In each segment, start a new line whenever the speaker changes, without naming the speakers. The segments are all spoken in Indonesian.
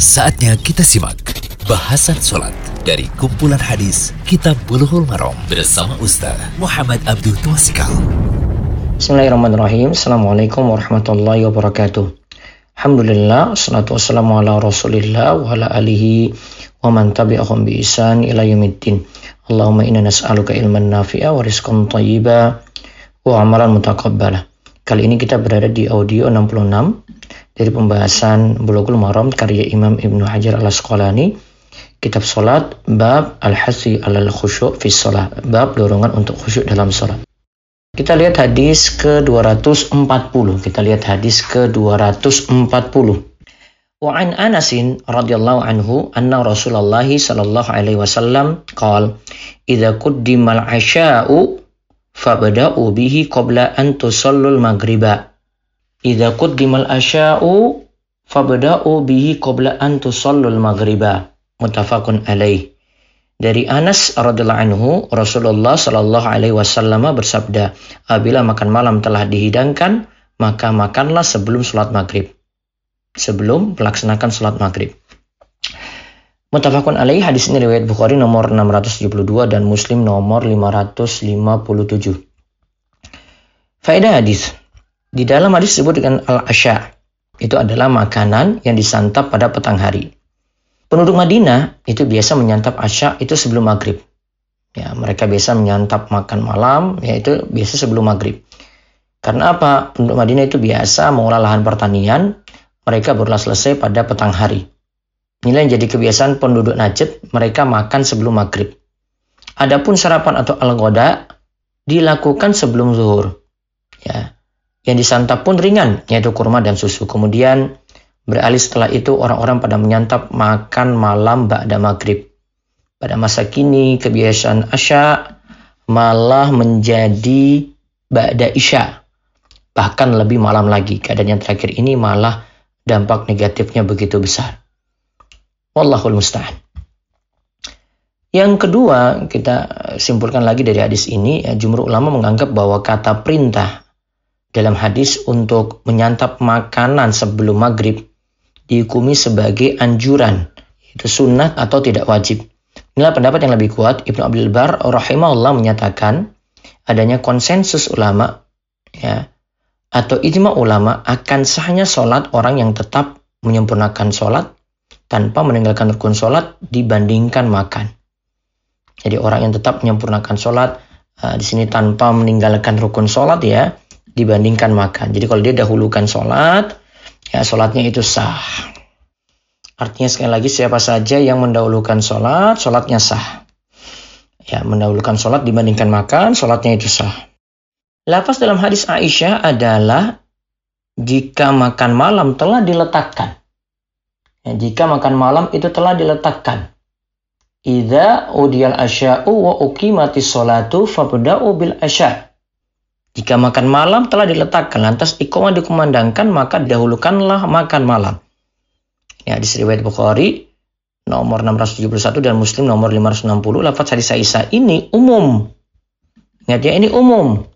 Saatnya kita simak bahasan sholat dari kumpulan hadis Kitab Bulughul Maram bersama Ustaz Muhammad Abdul Twasikal.
Bismillahirrahmanirrahim. Assalamualaikum warahmatullahi wabarakatuh. Alhamdulillah, salatu wassalamu ala rasulillah wa ala alihi wa man tabi'ahum bi isan ila yumiddin. Allahumma inna nas'aluka ilman nafi'a wa rizqan tayyiba wa amalan mutakabbala. Kali ini kita berada di audio 66 dari pembahasan Bulughul Maram karya Imam Ibnu Hajar Al-Asqalani kitab salat bab al-hasi alal khusyuk fi salat bab dorongan untuk khusyuk dalam salat kita lihat hadis ke-240 kita lihat hadis ke-240 Wa an Anasin radhiyallahu anhu anna Rasulullah sallallahu alaihi wasallam qala idza quddimal asha'u fabda'u bihi qabla an tusallul maghriba Idza quddimal asya'u fabda'u bihi qabla an tusallul maghriba. Muttafaqun alaih. Dari Anas radhiyallahu anhu, Rasulullah shallallahu alaihi wasallam bersabda, "Apabila makan malam telah dihidangkan, maka makanlah sebelum sholat maghrib." Sebelum melaksanakan sholat maghrib. Muttafaqun alaih hadis ini riwayat Bukhari nomor 672 dan Muslim nomor 557. Faedah hadis. Di dalam hadis disebut dengan al-asya. Itu adalah makanan yang disantap pada petang hari. Penduduk Madinah itu biasa menyantap asya itu sebelum maghrib. Ya, mereka biasa menyantap makan malam, yaitu biasa sebelum maghrib. Karena apa? Penduduk Madinah itu biasa mengolah lahan pertanian, mereka barulah selesai pada petang hari. Inilah yang jadi kebiasaan penduduk Najd, mereka makan sebelum maghrib. Adapun sarapan atau al-ghoda dilakukan sebelum zuhur. Ya, yang disantap pun ringan, yaitu kurma dan susu. Kemudian beralih setelah itu orang-orang pada menyantap makan malam ba'da maghrib. Pada masa kini kebiasaan asya malah menjadi ba'da isya. Bahkan lebih malam lagi. Keadaan yang terakhir ini malah dampak negatifnya begitu besar. Wallahul musta'an. Yang kedua, kita simpulkan lagi dari hadis ini, ya, jumhur ulama menganggap bahwa kata perintah dalam hadis untuk menyantap makanan sebelum maghrib dihukumi sebagai anjuran, itu sunnah atau tidak wajib. Inilah pendapat yang lebih kuat. Ibnu Abdul Bar rahimahullah menyatakan adanya konsensus ulama ya atau ijma ulama akan sahnya sholat orang yang tetap menyempurnakan sholat tanpa meninggalkan rukun sholat dibandingkan makan. Jadi orang yang tetap menyempurnakan sholat uh, di sini tanpa meninggalkan rukun sholat ya dibandingkan makan. Jadi kalau dia dahulukan sholat, ya sholatnya itu sah. Artinya sekali lagi siapa saja yang mendahulukan sholat, sholatnya sah. Ya, mendahulukan sholat dibandingkan makan, sholatnya itu sah. Lafaz dalam hadis Aisyah adalah jika makan malam telah diletakkan. Ya, jika makan malam itu telah diletakkan. Idza udiyal asya'u wa uqimatis sholatu fabda'u bil asya'. Jika makan malam telah diletakkan, lantas iqamah dikumandangkan, maka dahulukanlah makan malam. Ya, di riwayat Bukhari nomor 671 dan Muslim nomor 560, lafaz hadis Aisyah ini umum. Ingat ya, ini umum.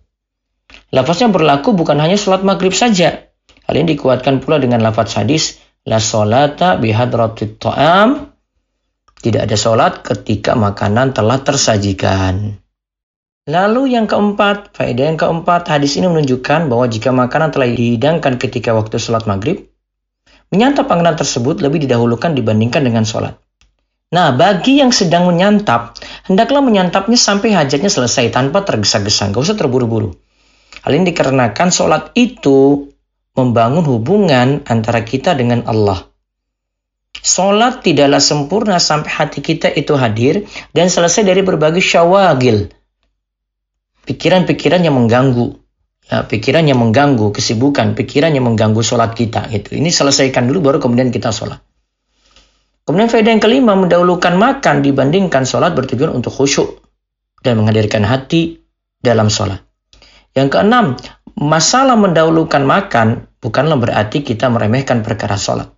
Lafaznya berlaku bukan hanya sholat maghrib saja. Hal ini dikuatkan pula dengan lafaz hadis la solata bihadratit ta'am. Tidak ada sholat ketika makanan telah tersajikan. Lalu yang keempat, faedah yang keempat, hadis ini menunjukkan bahwa jika makanan telah dihidangkan ketika waktu sholat maghrib, menyantap makanan tersebut lebih didahulukan dibandingkan dengan sholat. Nah, bagi yang sedang menyantap, hendaklah menyantapnya sampai hajatnya selesai tanpa tergesa-gesa, gak usah terburu-buru. Hal ini dikarenakan sholat itu membangun hubungan antara kita dengan Allah. Sholat tidaklah sempurna sampai hati kita itu hadir dan selesai dari berbagai syawagil, pikiran-pikiran yang mengganggu, ya, pikiran yang mengganggu, kesibukan, pikiran yang mengganggu sholat kita. Gitu. Ini selesaikan dulu, baru kemudian kita sholat. Kemudian faedah yang kelima, mendahulukan makan dibandingkan sholat bertujuan untuk khusyuk dan menghadirkan hati dalam sholat. Yang keenam, masalah mendahulukan makan bukanlah berarti kita meremehkan perkara sholat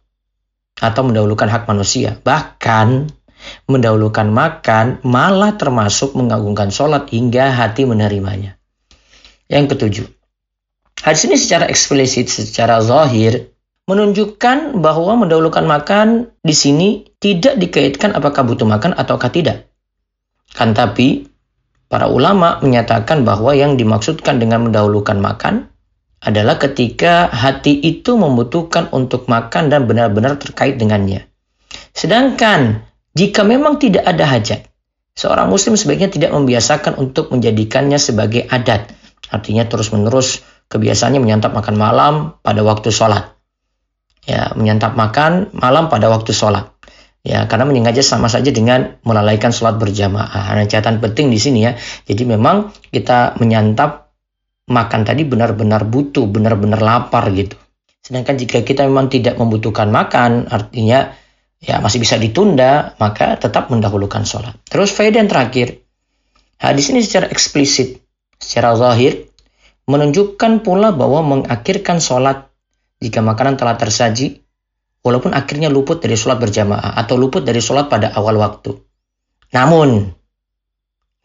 atau mendahulukan hak manusia. Bahkan mendahulukan makan malah termasuk mengagungkan sholat hingga hati menerimanya. Yang ketujuh, hadis ini secara eksplisit, secara zahir menunjukkan bahwa mendahulukan makan di sini tidak dikaitkan apakah butuh makan ataukah tidak. Kan tapi para ulama menyatakan bahwa yang dimaksudkan dengan mendahulukan makan adalah ketika hati itu membutuhkan untuk makan dan benar-benar terkait dengannya. Sedangkan jika memang tidak ada hajat, seorang muslim sebaiknya tidak membiasakan untuk menjadikannya sebagai adat. Artinya terus-menerus kebiasaannya menyantap makan malam pada waktu sholat. Ya, menyantap makan malam pada waktu sholat. Ya, karena menyengaja sama saja dengan melalaikan sholat berjamaah. Ada catatan penting di sini ya. Jadi memang kita menyantap makan tadi benar-benar butuh, benar-benar lapar gitu. Sedangkan jika kita memang tidak membutuhkan makan, artinya ya masih bisa ditunda, maka tetap mendahulukan sholat. Terus faedah yang terakhir, hadis ini secara eksplisit, secara zahir, menunjukkan pula bahwa mengakhirkan sholat jika makanan telah tersaji walaupun akhirnya luput dari sholat berjamaah atau luput dari sholat pada awal waktu. Namun,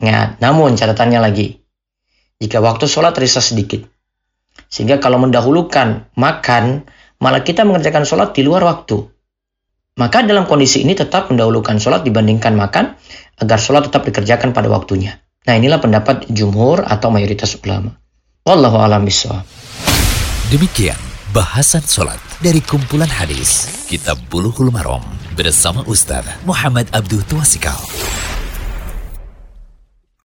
ingat, namun catatannya lagi, jika waktu sholat terisa sedikit, sehingga kalau mendahulukan makan, malah kita mengerjakan sholat di luar waktu. Maka dalam kondisi ini tetap mendahulukan sholat dibandingkan makan, agar sholat tetap dikerjakan pada waktunya. Nah inilah pendapat jumhur atau mayoritas ulama. Wallahu a'lam bishawab.
Demikian bahasan sholat dari kumpulan hadis Kitab Bulughul Maram bersama Ustaz Muhammad Abdul Tuasikal.